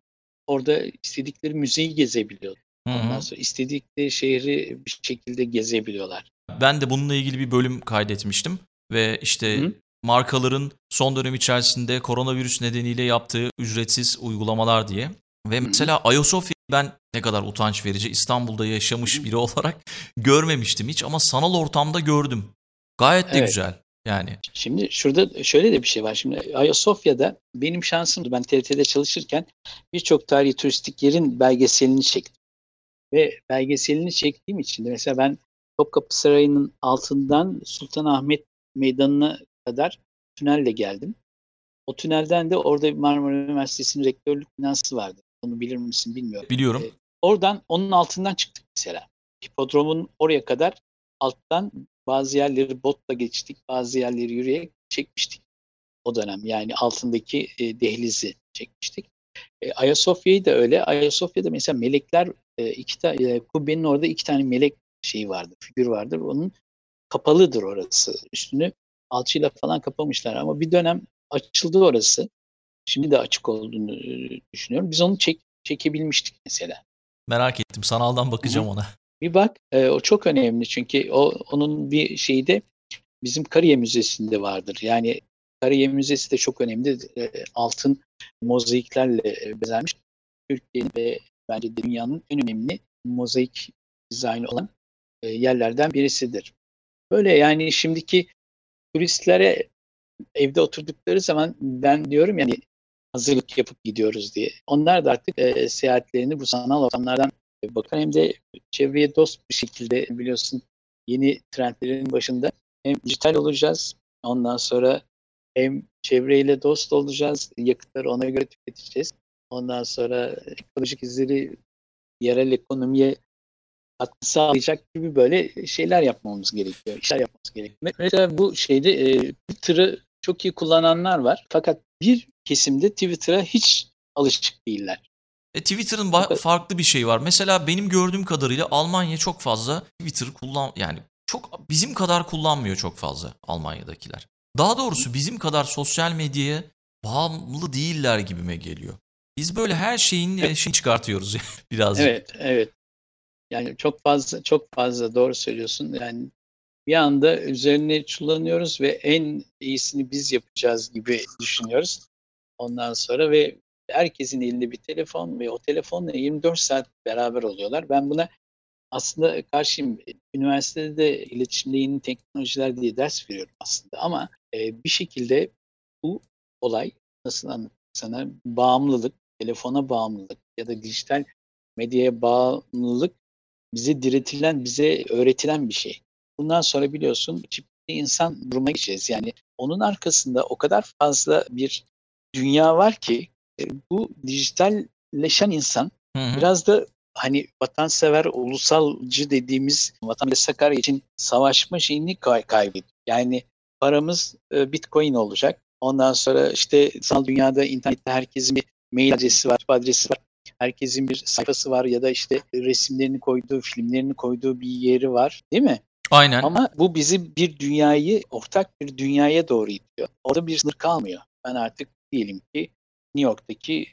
[SPEAKER 2] orada istedikleri müzeyi gezebiliyor. Ondan sonra istedikleri şehri bir şekilde gezebiliyorlar.
[SPEAKER 1] Ben de bununla ilgili bir bölüm kaydetmiştim ve işte
[SPEAKER 2] Hı.
[SPEAKER 1] Markaların son dönem içerisinde koronavirüs nedeniyle yaptığı ücretsiz uygulamalar diye. Ve mesela Ayasofya'yı ben ne kadar utanç verici İstanbul'da yaşamış biri olarak [laughs] görmemiştim hiç ama sanal ortamda gördüm. Gayet de
[SPEAKER 2] Evet.
[SPEAKER 1] güzel yani.
[SPEAKER 2] Şimdi şurada şöyle de bir şey var. Şimdi Ayasofya'da benim şansımdı. Ben TRT'de çalışırken birçok tarihi turistik yerin belgeselini çektim. Ve belgeselini çektiğim için de mesela ben Topkapı Sarayı'nın altından Sultanahmet Meydanı'na kadar tünelle geldim. O tünelden de orada Marmara Üniversitesi'nin rektörlük binası vardı. Onu bilir misin bilmiyorum.
[SPEAKER 1] Biliyorum.
[SPEAKER 2] Ee, Oradan onun altından çıktık mesela. Hipodromun oraya kadar alttan bazı yerleri botla geçtik, bazı yerleri yürüyerek çekmiştik o dönem. Yani altındaki e, dehlizi çekmiştik. E, Ayasofya'yı da öyle. Ayasofya'da mesela melekler e, iki tane e, kubbenin orada iki tane melek şeyi vardır, figür vardır. Onun kapalıdır orası. Üstünü alçıyla falan kapamışlar ama bir dönem açıldı orası. Şimdi de açık olduğunu e, düşünüyorum. Biz onu çek, çekebilmiştik mesela.
[SPEAKER 1] Merak ettim. Sanaldan bakacağım ona.
[SPEAKER 2] Bir bak e, o çok önemli çünkü o onun bir şeyi de bizim Kariye Müzesi'nde vardır. Yani Kariye Müzesi de çok önemli. E, altın mozaiklerle e, bezenmiş. Türkiye'nin ve bence dünyanın en önemli mozaik dizaynı olan e, yerlerden birisidir. Böyle yani şimdiki turistlere evde oturdukları zaman ben diyorum yani hazırlık yapıp gidiyoruz diye. Onlar da artık e, seyahatlerini bu sanal ortamlardan bakın hem de çevreye dost bir şekilde biliyorsun yeni trendlerin başında hem dijital olacağız ondan sonra hem çevreyle dost olacağız yakıtları ona göre tüketeceğiz ondan sonra ekolojik izleri yerel ekonomiye katkı sağlayacak gibi böyle şeyler yapmamız gerekiyor işler yapmamız gerekiyor mesela bu şeyde e, Twitter'ı çok iyi kullananlar var fakat bir kesimde Twitter'a hiç alışık değiller
[SPEAKER 1] E, Twitter'ın ba- farklı bir şey var. Mesela benim gördüğüm kadarıyla Almanya çok fazla Twitter kullan yani çok bizim kadar kullanmıyor çok fazla Almanya'dakiler. Daha doğrusu bizim kadar sosyal medyaya bağımlı değiller gibime geliyor. Biz böyle her şeyin şeyini çıkartıyoruz [laughs] birazcık.
[SPEAKER 2] Evet, evet. Yani çok fazla çok fazla doğru söylüyorsun. Yani bir anda üzerine çullanıyoruz ve en iyisini biz yapacağız gibi düşünüyoruz. Ondan sonra ve herkesin elinde bir telefon ve o telefonla 24 saat beraber oluyorlar. Ben buna aslında karşıyım. Üniversitede de iletişimde yeni teknolojiler diye ders veriyorum aslında ama e, bir şekilde bu olay nasıl anlatayım sana bağımlılık, telefona bağımlılık ya da dijital medyaya bağımlılık bize diretilen, bize öğretilen bir şey. Bundan sonra biliyorsun çipli insan duruma geçeceğiz. Yani onun arkasında o kadar fazla bir dünya var ki e, bu dijitalleşen insan
[SPEAKER 1] Hı hı.
[SPEAKER 2] biraz da hani vatansever, ulusalcı dediğimiz vatan ve Sakarya için savaşma şeyini kay kaybediyor. Yani paramız e, bitcoin olacak. Ondan sonra işte sanal dünyada internette herkesin bir mail adresi var, adresi var. Herkesin bir sayfası var ya da işte resimlerini koyduğu, filmlerini koyduğu bir yeri var değil mi?
[SPEAKER 1] Aynen.
[SPEAKER 2] Ama bu bizi bir dünyayı, ortak bir dünyaya doğru itiyor. Orada bir sınır kalmıyor. Ben artık diyelim ki New York'taki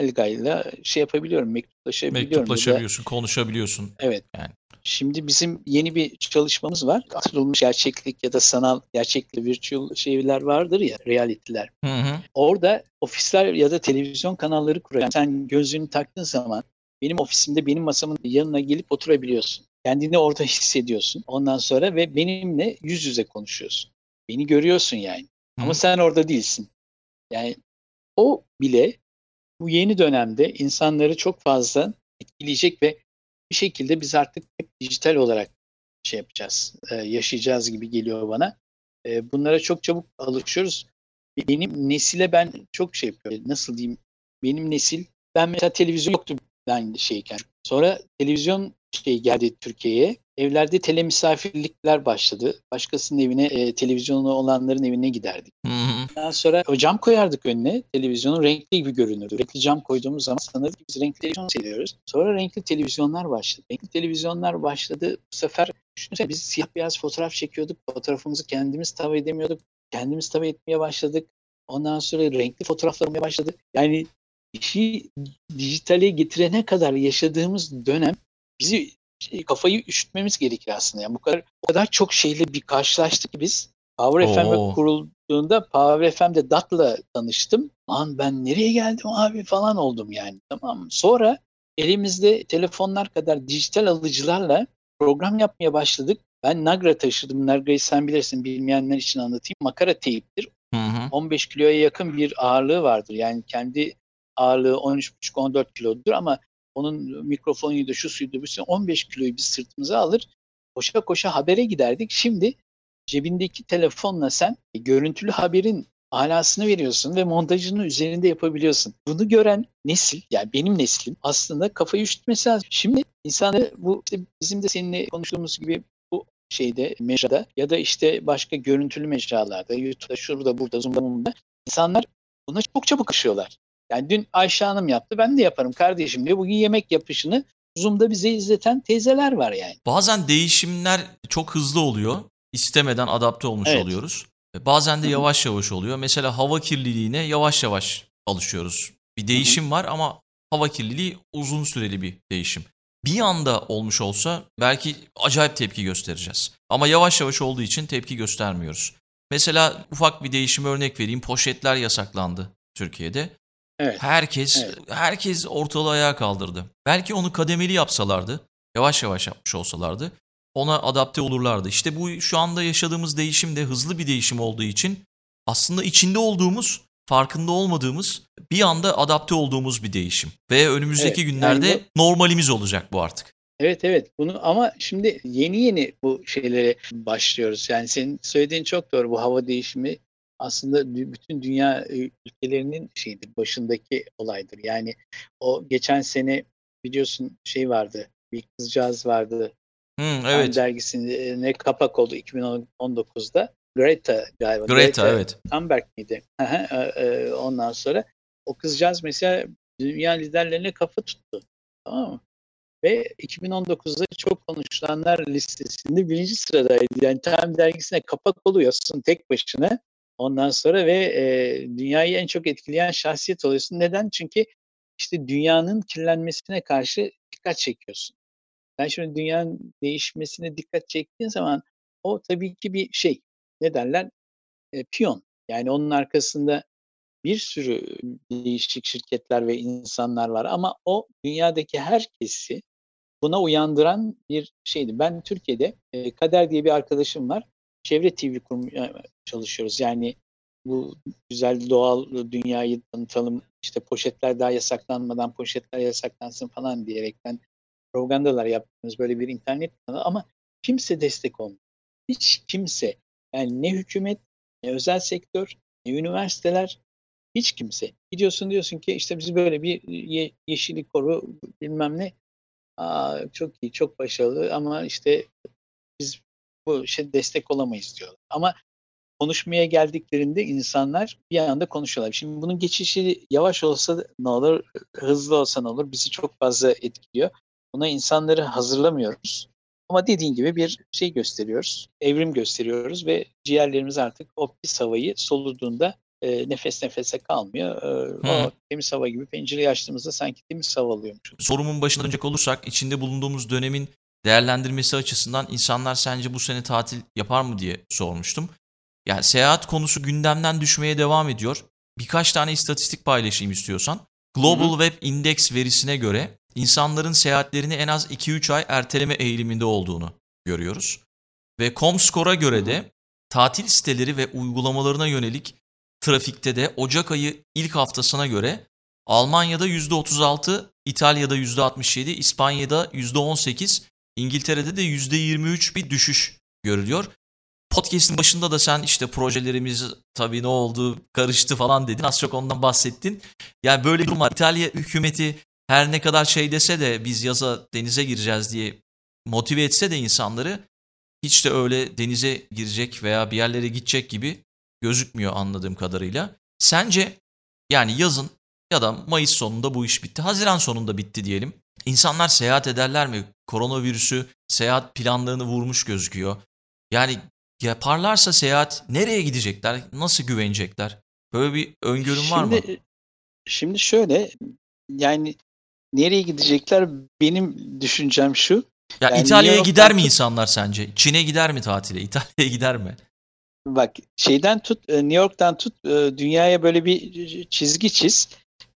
[SPEAKER 2] Helga'yla şey yapabiliyorum, mektuplaşabiliyorum. ya da-
[SPEAKER 1] Mektuplaşabiliyorsun, konuşabiliyorsun.
[SPEAKER 2] Evet.
[SPEAKER 1] Yani.
[SPEAKER 2] Şimdi bizim yeni bir çalışmamız var. Artırılmış gerçeklik ya da sanal gerçeklik, virtual şeyler vardır ya, reality'ler.
[SPEAKER 1] Hı hı.
[SPEAKER 2] Orada ofisler ya da televizyon kanalları kuruyor. Sen gözlüğünü taktığın zaman benim ofisimde benim masamın yanına gelip oturabiliyorsun. Kendini orada hissediyorsun. Ondan sonra ve benimle yüz yüze konuşuyorsun. Beni görüyorsun yani.
[SPEAKER 1] Hı.
[SPEAKER 2] Ama sen orada değilsin. Yani o bile bu yeni dönemde insanları çok fazla etkileyecek ve bir şekilde biz artık hep dijital olarak şey yapacağız, e, yaşayacağız gibi geliyor bana. E, bunlara çok çabuk alışıyoruz. Benim nesile ben çok şey yapıyorum. Nasıl diyeyim? Benim nesil, ben mesela televizyon yoktu ben şeyken. Sonra televizyon şey geldi Türkiye'ye. Evlerde telemisafirlikler başladı. Başkasının evine, e, televizyonu olanların evine giderdik.
[SPEAKER 1] Hı hı.
[SPEAKER 2] Daha sonra o cam koyardık önüne. Televizyonun renkli gibi görünürdü. Renkli cam koyduğumuz zaman sanırdık biz renkli televizyon seviyoruz. Sonra renkli televizyonlar başladı. Renkli televizyonlar başladı. Bu sefer düşünsene biz siyah beyaz fotoğraf çekiyorduk. Fotoğrafımızı kendimiz tabi edemiyorduk. Kendimiz tabi etmeye başladık. Ondan sonra renkli fotoğraflar olmaya başladı. Yani işi dijitale getirene kadar yaşadığımız dönem bizi şey, kafayı üşütmemiz gerekir aslında. Yani bu kadar o kadar çok şeyle bir karşılaştık ki biz. Power FM
[SPEAKER 1] Oo.
[SPEAKER 2] kurulduğunda Power FM'de Dat'la tanıştım. Lan ben nereye geldim abi falan oldum yani. Tamam? Sonra elimizde telefonlar kadar dijital alıcılarla program yapmaya başladık. Ben Nagra taşıdım. Nagra'yı sen bilirsin bilmeyenler için anlatayım. Makara teyiptir.
[SPEAKER 1] Hı hı.
[SPEAKER 2] 15 kiloya yakın bir ağırlığı vardır. Yani kendi ağırlığı 13,5-14 kilodur ama onun mikrofonuydu, şu suydu, bu suydu. 15 kiloyu biz sırtımıza alır. Koşa koşa habere giderdik. Şimdi cebindeki telefonla sen görüntülü haberin alasını veriyorsun ve montajını üzerinde yapabiliyorsun. Bunu gören nesil, yani benim neslim aslında kafayı üşütmesi lazım. Şimdi insanı bu işte bizim de seninle konuştuğumuz gibi bu şeyde mecrada ya da işte başka görüntülü mecralarda, YouTube'da, şurada, burada, Zoom'da, Zoom'da insanlar buna çok çabuk aşıyorlar. Yani dün Ayşe Hanım yaptı, ben de yaparım kardeşim diye. Bugün yemek yapışını Zoom'da bize izleten teyzeler var yani.
[SPEAKER 1] Bazen değişimler çok hızlı oluyor. İstemeden adapte olmuş
[SPEAKER 2] Evet.
[SPEAKER 1] oluyoruz. E, Bazen de yavaş yavaş oluyor. Mesela hava kirliliğine yavaş yavaş alışıyoruz. Bir değişim var ama hava kirliliği uzun süreli bir değişim. Bir anda olmuş olsa belki acayip tepki göstereceğiz. Ama yavaş yavaş olduğu için tepki göstermiyoruz. Mesela ufak bir değişim örnek vereyim. Poşetler yasaklandı Türkiye'de.
[SPEAKER 2] Evet.
[SPEAKER 1] Herkes
[SPEAKER 2] Evet.
[SPEAKER 1] herkes ortalığı ayağa kaldırdı. Belki onu kademeli yapsalardı, yavaş yavaş yapmış olsalardı ona adapte olurlardı. İşte bu şu anda yaşadığımız değişim de hızlı bir değişim olduğu için aslında içinde olduğumuz, farkında olmadığımız, bir anda adapte olduğumuz bir değişim. Ve önümüzdeki
[SPEAKER 2] Evet,
[SPEAKER 1] günlerde
[SPEAKER 2] yani
[SPEAKER 1] normalimiz olacak bu artık.
[SPEAKER 2] Evet evet bunu ama şimdi yeni yeni bu şeylere başlıyoruz. Yani senin söylediğin çok doğru. Bu hava değişimi aslında bütün dünya ülkelerinin şeyidir, başındaki olaydır. Yani o geçen sene biliyorsun şey vardı, bir kızcağız vardı. Time
[SPEAKER 1] evet.
[SPEAKER 2] dergisine kapak oldu 2019'da. Greta galiba.
[SPEAKER 1] Greta evet.
[SPEAKER 2] Thunberg miydi? Ondan sonra o kızcağız mesela dünya liderlerine kafa tuttu. Tamam mı? Ve 2019'da çok konuşulanlar listesinde birinci sıradaydı. Yani Time dergisine kapak oluyorsun tek başına. Ondan sonra ve e, dünyayı en çok etkileyen şahsiyet oluyorsun. Neden? Çünkü işte dünyanın kirlenmesine karşı dikkat çekiyorsun. Sen şimdi dünyanın değişmesine dikkat çektiğin zaman o tabii ki bir şey. Ne derler? E, piyon. Yani onun arkasında bir sürü değişik şirketler ve insanlar var ama o dünyadaki herkesi buna uyandıran bir şeydi. Ben Türkiye'de e, Kader diye bir arkadaşım var. Çevre TV kurmaya çalışıyoruz. Yani bu güzel doğal dünyayı tanıtalım. İşte poşetler daha yasaklanmadan poşetler yasaklansın falan diyerekten propagandalar yaptığımız böyle bir internet kanalı ama kimse destek olmuyor. Hiç kimse yani ne hükümet ne özel sektör ne üniversiteler hiç kimse. Gidiyorsun diyorsun ki işte biz böyle bir ye, yeşillik koru bilmem ne. Aa, çok iyi, çok başarılı ama işte biz bu şey destek olamayız diyorlar. Ama konuşmaya geldiklerinde insanlar bir anda konuşuyorlar. Şimdi bunun geçişi yavaş olsa ne olur, hızlı olsa ne olur bizi çok fazla etkiliyor. Buna insanları hazırlamıyoruz. Ama dediğin gibi bir şey gösteriyoruz, evrim gösteriyoruz ve ciğerlerimiz artık o pis havayı soluduğunda e, nefes nefese kalmıyor. E, o temiz hava gibi pencereyi açtığımızda sanki temiz hava alıyormuşuz.
[SPEAKER 1] Sorumun başına dönecek olursak içinde bulunduğumuz dönemin değerlendirmesi açısından insanlar sence bu sene tatil yapar mı diye sormuştum. Yani seyahat konusu gündemden düşmeye devam ediyor. Birkaç tane istatistik paylaşayım istiyorsan. Global Web Index verisine göre insanların seyahatlerini en az 2-3 ay erteleme eğiliminde olduğunu görüyoruz. Ve Comscore'a göre de tatil siteleri ve uygulamalarına yönelik trafikte de Ocak ayı ilk haftasına göre Almanya'da %36, İtalya'da %67, İspanya'da %18, İngiltere'de de %23 bir düşüş görülüyor. Podcast'in başında da sen işte projelerimiz tabii ne oldu karıştı falan dedin. Az çok ondan bahsettin. Yani böyle bir durum var. İtalya hükümeti her ne kadar şey dese de biz yaza denize gireceğiz diye motive etse de insanları hiç de öyle denize girecek veya bir yerlere gidecek gibi gözükmüyor anladığım kadarıyla. Sence yani yazın ya da Mayıs sonunda bu iş bitti. Haziran sonunda bitti diyelim. İnsanlar seyahat ederler mi? Koronavirüsü seyahat planlarını vurmuş gözüküyor. Yani yaparlarsa seyahat nereye gidecekler? Nasıl güvenecekler? Böyle bir öngörüm
[SPEAKER 2] şimdi,
[SPEAKER 1] var mı?
[SPEAKER 2] Şimdi şöyle yani nereye gidecekler benim düşüncem şu.
[SPEAKER 1] Ya
[SPEAKER 2] yani
[SPEAKER 1] İtalya'ya gider mi insanlar sence? Çin'e gider mi tatile? [laughs] İtalya'ya gider mi?
[SPEAKER 2] Bak şeyden tut e, New York'tan tut e, dünyaya böyle bir çizgi çiz.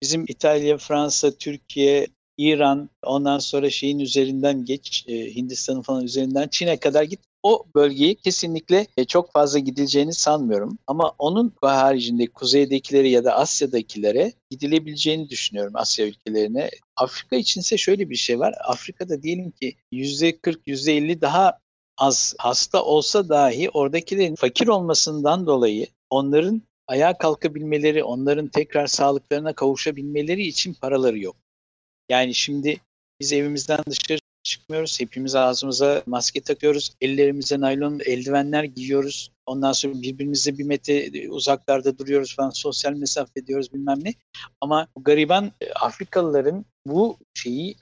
[SPEAKER 2] Bizim İtalya, Fransa, Türkiye, İran ondan sonra şeyin üzerinden geç e, Hindistan'ın falan üzerinden Çin'e kadar git. O bölgeyi kesinlikle çok fazla gidileceğini sanmıyorum. Ama onun haricinde kuzeydekileri ya da Asya'dakilere gidilebileceğini düşünüyorum Asya ülkelerine. Afrika içinse şöyle bir şey var. Afrika'da diyelim ki %40, %50 daha az hasta olsa dahi oradakilerin fakir olmasından dolayı onların ayağa kalkabilmeleri, onların tekrar sağlıklarına kavuşabilmeleri için paraları yok. Yani şimdi biz evimizden dışarı çıkmıyoruz. Hepimiz ağzımıza maske takıyoruz. Ellerimize naylon eldivenler giyiyoruz. Ondan sonra birbirimize bir metre uzaklarda duruyoruz falan. Sosyal mesafe ediyoruz bilmem ne. Ama gariban Afrikalıların bu şeyi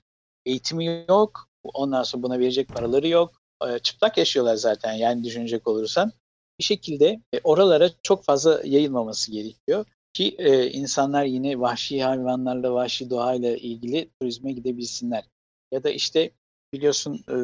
[SPEAKER 2] eğitimi yok. Ondan sonra buna verecek paraları yok. E, çıplak yaşıyorlar zaten yani düşünecek olursan. Bir şekilde e, oralara çok fazla yayılmaması gerekiyor ki e, insanlar yine vahşi hayvanlarla, vahşi doğayla ilgili turizme gidebilsinler. Ya da işte biliyorsun e,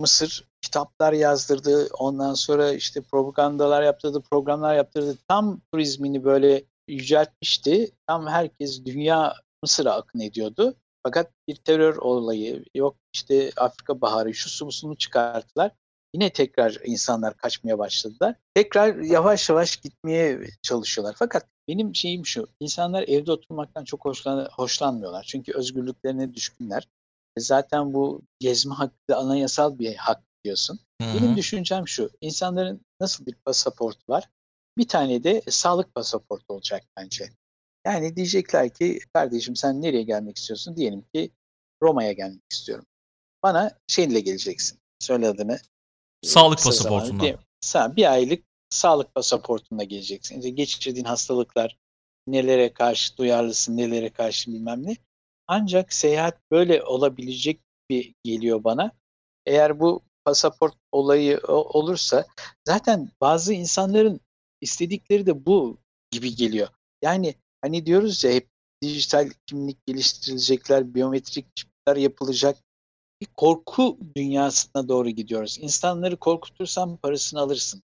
[SPEAKER 2] Mısır kitaplar yazdırdı, ondan sonra işte propagandalar yaptırdı, programlar yaptırdı. Tam turizmini böyle yüceltmişti. Tam herkes dünya Mısır'a akın ediyordu. Fakat bir terör olayı yok işte Afrika Baharı şu su çıkarttılar. Yine tekrar insanlar kaçmaya başladılar. Tekrar yavaş yavaş gitmeye çalışıyorlar. Fakat benim şeyim şu, insanlar evde oturmaktan çok hoşlan hoşlanmıyorlar. Çünkü özgürlüklerine düşkünler. E zaten bu gezme hakkı anayasal bir hak diyorsun. Hı-hı. Benim düşüncem şu, insanların nasıl bir pasaportu var? Bir tane de sağlık pasaportu olacak bence. Yani diyecekler ki kardeşim sen nereye gelmek istiyorsun? Diyelim ki Roma'ya gelmek istiyorum. Bana şeyle geleceksin. Söyle adını.
[SPEAKER 1] Sağlık pasaportundan.
[SPEAKER 2] Sen bir aylık sağlık pasaportunla geleceksin. İşte geçirdiğin hastalıklar, nelere karşı duyarlısın, nelere karşı bilmem ne. Ancak seyahat böyle olabilecek bir geliyor bana. Eğer bu pasaport olayı olursa zaten bazı insanların istedikleri de bu gibi geliyor. Yani Hani diyoruz ya hep dijital kimlik geliştirilecekler, biyometrik çipler yapılacak. Bir korku dünyasına doğru gidiyoruz. İnsanları korkutursan parasını alırsın.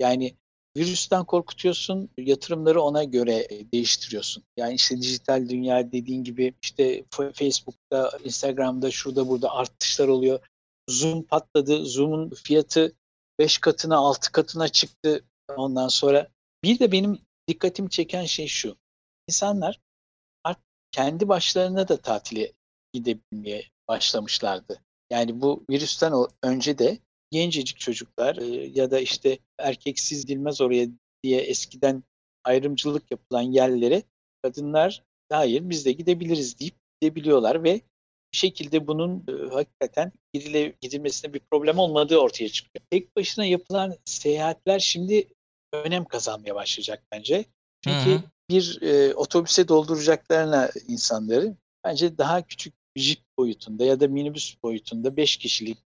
[SPEAKER 2] Yani virüsten korkutuyorsun, yatırımları ona göre e, değiştiriyorsun. Yani işte dijital dünya dediğin gibi işte Facebook'ta, Instagram'da, şurada burada artışlar oluyor. Zoom patladı. Zoom'un fiyatı 5 katına, 6 katına çıktı ondan sonra. Bir de benim dikkatimi çeken şey şu insanlar artık kendi başlarına da tatile gidebilmeye başlamışlardı. Yani bu virüsten önce de gencecik çocuklar e, ya da işte erkeksiz gidilmez oraya diye eskiden ayrımcılık yapılan yerlere kadınlar hayır biz de gidebiliriz deyip gidebiliyorlar ve bir şekilde bunun e, hakikaten gidile, gidilmesine bir problem olmadığı ortaya çıkıyor. Tek başına yapılan seyahatler şimdi önem kazanmaya başlayacak bence. Çünkü Hı-hı bir e, otobüse dolduracaklarına insanları bence daha küçük jip boyutunda ya da minibüs boyutunda 5 kişilik,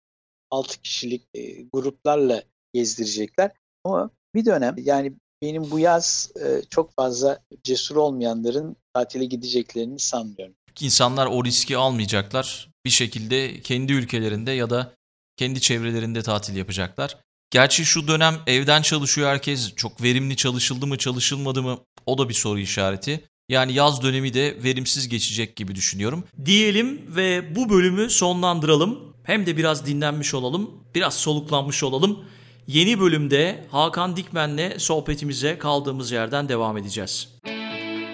[SPEAKER 2] 6 kişilik e, gruplarla gezdirecekler. Ama bir dönem yani benim bu yaz e, çok fazla cesur olmayanların tatile gideceklerini sanmıyorum.
[SPEAKER 1] İnsanlar o riski almayacaklar. Bir şekilde kendi ülkelerinde ya da kendi çevrelerinde tatil yapacaklar. Gerçi şu dönem evden çalışıyor herkes. Çok verimli çalışıldı mı çalışılmadı mı o da bir soru işareti. Yani yaz dönemi de verimsiz geçecek gibi düşünüyorum. Diyelim ve bu bölümü sonlandıralım. Hem de biraz dinlenmiş olalım, biraz soluklanmış olalım. Yeni bölümde Hakan Dikmen'le sohbetimize kaldığımız yerden devam edeceğiz.